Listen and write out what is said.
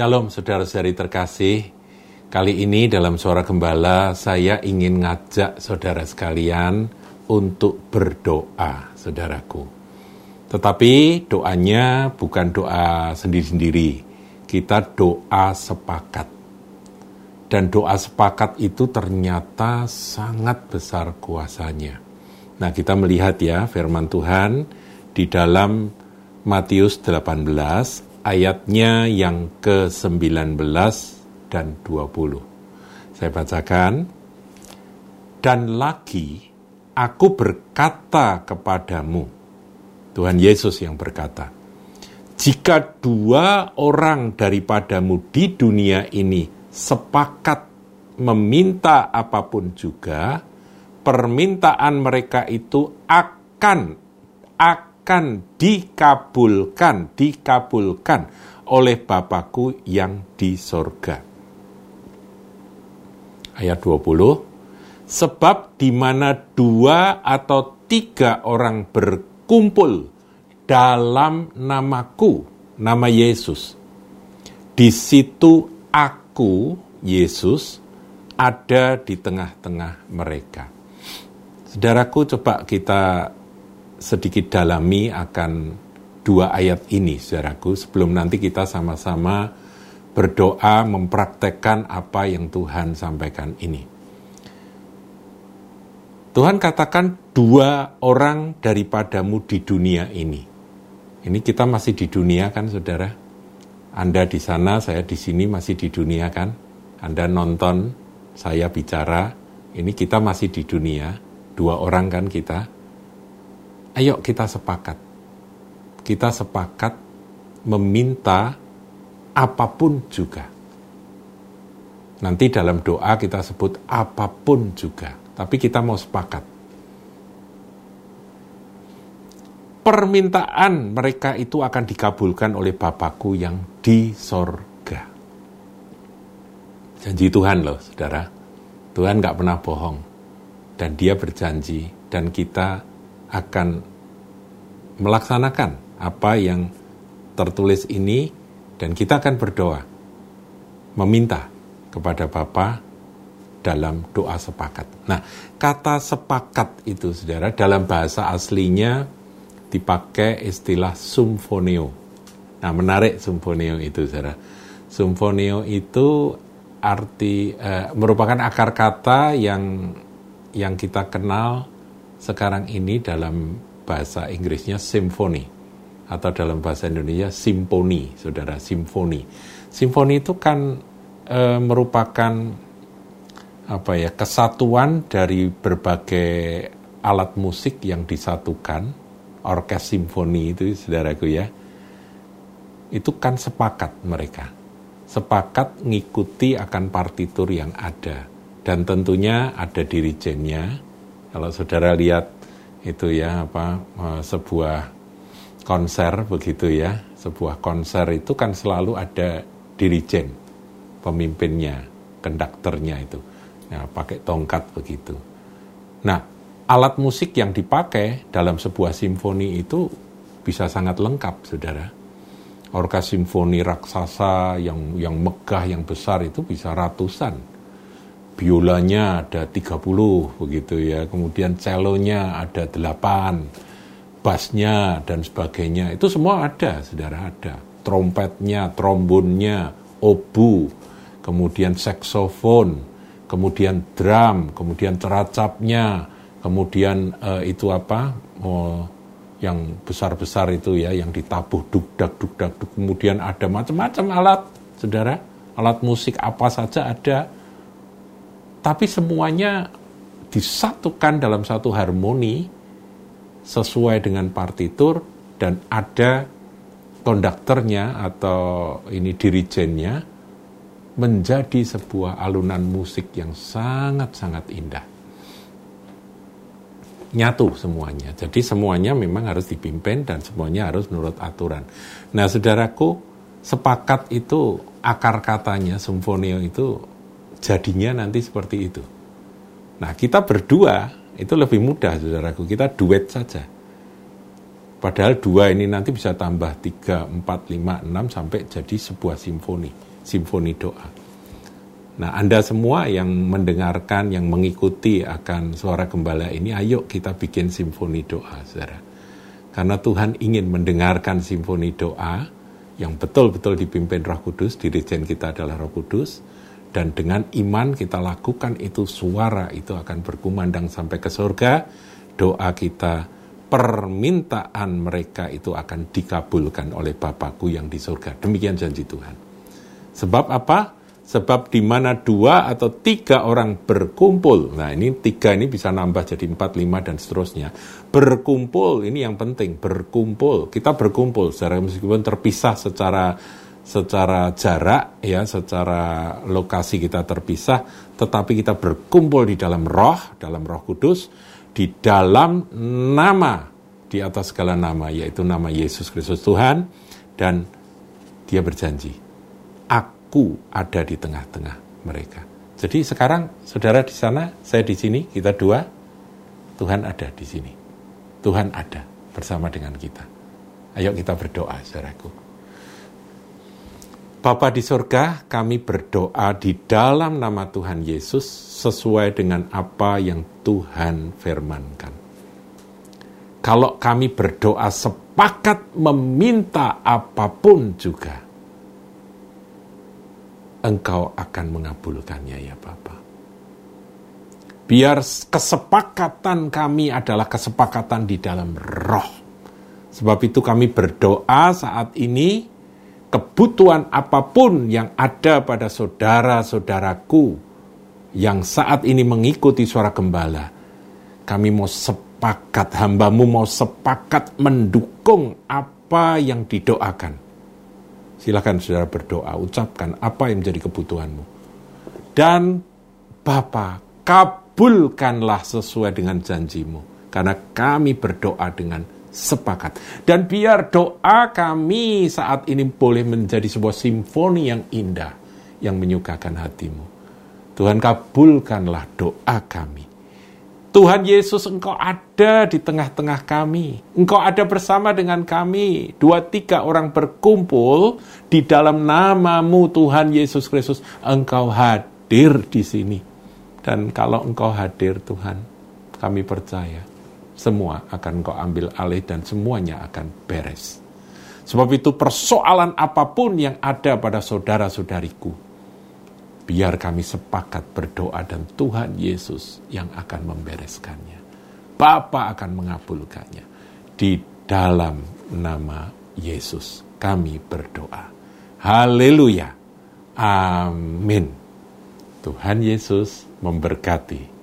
Shalom saudara-saudari terkasih. Kali ini dalam suara gembala saya ingin ngajak saudara sekalian untuk berdoa, saudaraku. Tetapi doanya bukan doa sendiri-sendiri. Kita doa sepakat. Dan doa sepakat itu ternyata sangat besar kuasanya. Nah, kita melihat ya firman Tuhan di dalam Matius 18 ayatnya yang ke-19 dan 20. Saya bacakan. Dan lagi aku berkata kepadamu, Tuhan Yesus yang berkata, jika dua orang daripadamu di dunia ini sepakat meminta apa pun juga, permintaan mereka itu akan akan akan dikabulkan, dikabulkan oleh Bapakku yang di sorga. Ayat 20, sebab di mana dua atau tiga orang berkumpul dalam namaku, nama Yesus, di situ aku, Yesus, ada di tengah-tengah mereka. Saudaraku, coba kita sedikit dalami akan dua ayat ini, saudaraku, sebelum nanti kita sama-sama berdoa mempraktekkan apa yang Tuhan sampaikan ini. Tuhan katakan dua orang daripadamu di dunia ini. Ini kita masih di dunia kan saudara? Anda di sana, saya di sini masih di dunia kan? Anda nonton, saya bicara, ini kita masih di dunia, dua orang kan kita, ayo kita sepakat. Kita sepakat meminta apa pun juga. Nanti dalam doa kita sebut apa pun juga, tapi kita mau sepakat. Permintaan mereka itu akan dikabulkan oleh Bapakku yang di sorga. Janji Tuhan loh, saudara. Tuhan nggak pernah bohong. Dan dia berjanji, dan kita akan melaksanakan apa yang tertulis ini dan kita akan berdoa meminta kepada Bapa dalam doa sepakat. Nah, kata sepakat itu Saudara dalam bahasa aslinya dipakai istilah sumfonio. Nah, menarik sumfonio itu Saudara. Sumfonio itu arti eh, merupakan akar kata yang yang kita kenal sekarang ini dalam bahasa Inggrisnya simfoni atau dalam bahasa Indonesia simponi, saudara, simfoni. Simfoni itu kan e, merupakan apa ya kesatuan dari berbagai alat musik yang disatukan, orkes simfoni itu, saudaraku ya. Itu kan sepakat mereka, sepakat ngikuti akan partitur yang ada dan tentunya ada dirijennya kalau saudara lihat itu ya apa eh, sebuah konser begitu ya, sebuah konser itu kan selalu ada dirijen, pemimpinnya, konduktornya itu. Nah, pakai tongkat begitu. Nah, alat musik yang dipakai dalam sebuah simfoni itu bisa sangat lengkap, Saudara. Orkes simfoni raksasa yang yang megah, yang besar itu bisa ratusan biolanya ada 30 begitu ya, kemudian celonya ada 8, bassnya dan sebagainya. Itu semua ada, Saudara ada. Trompetnya, trombonnya, obu, kemudian saksofon, kemudian drum, kemudian teracapnya, kemudian uh, itu apa? Oh, yang besar-besar itu ya, yang ditabuh dugdak dugdak, kemudian ada macam-macam alat, Saudara. Alat musik apa saja ada tapi semuanya disatukan dalam satu harmoni sesuai dengan partitur dan ada konduktornya atau ini dirijennya menjadi sebuah alunan musik yang sangat-sangat indah. Nyatu semuanya. Jadi semuanya memang harus dipimpin dan semuanya harus menurut aturan. Nah, saudaraku, sepakat itu akar katanya simfonio itu jadinya nanti seperti itu. Nah, kita berdua itu lebih mudah, saudaraku. Kita duet saja. Padahal dua ini nanti bisa tambah tiga, empat, lima, enam sampai jadi sebuah simfoni. simfoni doa. Nah, Anda semua yang mendengarkan, yang mengikuti akan suara gembala ini, ayo kita bikin simfoni doa, saudara. Karena Tuhan ingin mendengarkan simfoni doa yang betul-betul dipimpin Roh Kudus, dirijen kita adalah Roh Kudus, dan dengan iman kita lakukan itu suara itu akan berkumandang sampai ke surga, doa kita permintaan mereka itu akan dikabulkan oleh Bapakku yang di surga. Demikian janji Tuhan. Sebab apa? Sebab di mana dua atau tiga orang berkumpul, nah ini tiga ini bisa nambah jadi empat, lima, dan seterusnya. Berkumpul, ini yang penting, berkumpul. Kita berkumpul, secara meskipun terpisah secara secara jarak, ya, secara lokasi kita terpisah, tetapi kita berkumpul di dalam roh, dalam roh kudus, di dalam nama di atas segala nama yaitu nama Yesus Kristus Tuhan dan dia berjanji aku ada di tengah-tengah mereka. Jadi sekarang saudara di sana, saya di sini, kita dua, Tuhan ada di sini. Tuhan ada bersama dengan kita. Ayo kita berdoa, saudaraku. Bapa di surga, kami berdoa di dalam nama Tuhan Yesus sesuai dengan apa yang Tuhan firmankan. Kalau kami berdoa sepakat meminta apa pun juga, Engkau akan mengabulkannya ya Bapa. Biar kesepakatan kami adalah kesepakatan di dalam roh. Sebab itu kami berdoa saat ini, kebutuhan apa pun yang ada pada saudara-saudaraku, yang saat ini mengikuti suara gembala, kami mau sepakat, hambamu mau sepakat mendukung apa yang didoakan. Silakan saudara berdoa, ucapkan apa yang menjadi kebutuhanmu. Dan Bapa, kabulkanlah sesuai dengan janjimu. Karena kami berdoa dengan sepakat. Dan biar doa kami saat ini boleh menjadi sebuah simfoni yang indah, yang menyukakan hatimu. Tuhan kabulkanlah doa kami. Tuhan Yesus engkau ada di tengah-tengah kami. Engkau ada bersama dengan kami. Dua tiga orang berkumpul di dalam namamu Tuhan Yesus Kristus. Engkau hadir di sini. Dan kalau engkau hadir Tuhan, kami percaya semua akan engkau ambil alih dan semuanya akan beres. Sebab itu persoalan apa pun yang ada pada saudara-saudariku, Biar kami sepakat berdoa dan Tuhan Yesus yang akan membereskannya. Bapa akan mengabulkannya. Di dalam nama Yesus kami berdoa. Haleluya. Amin. Tuhan Yesus memberkati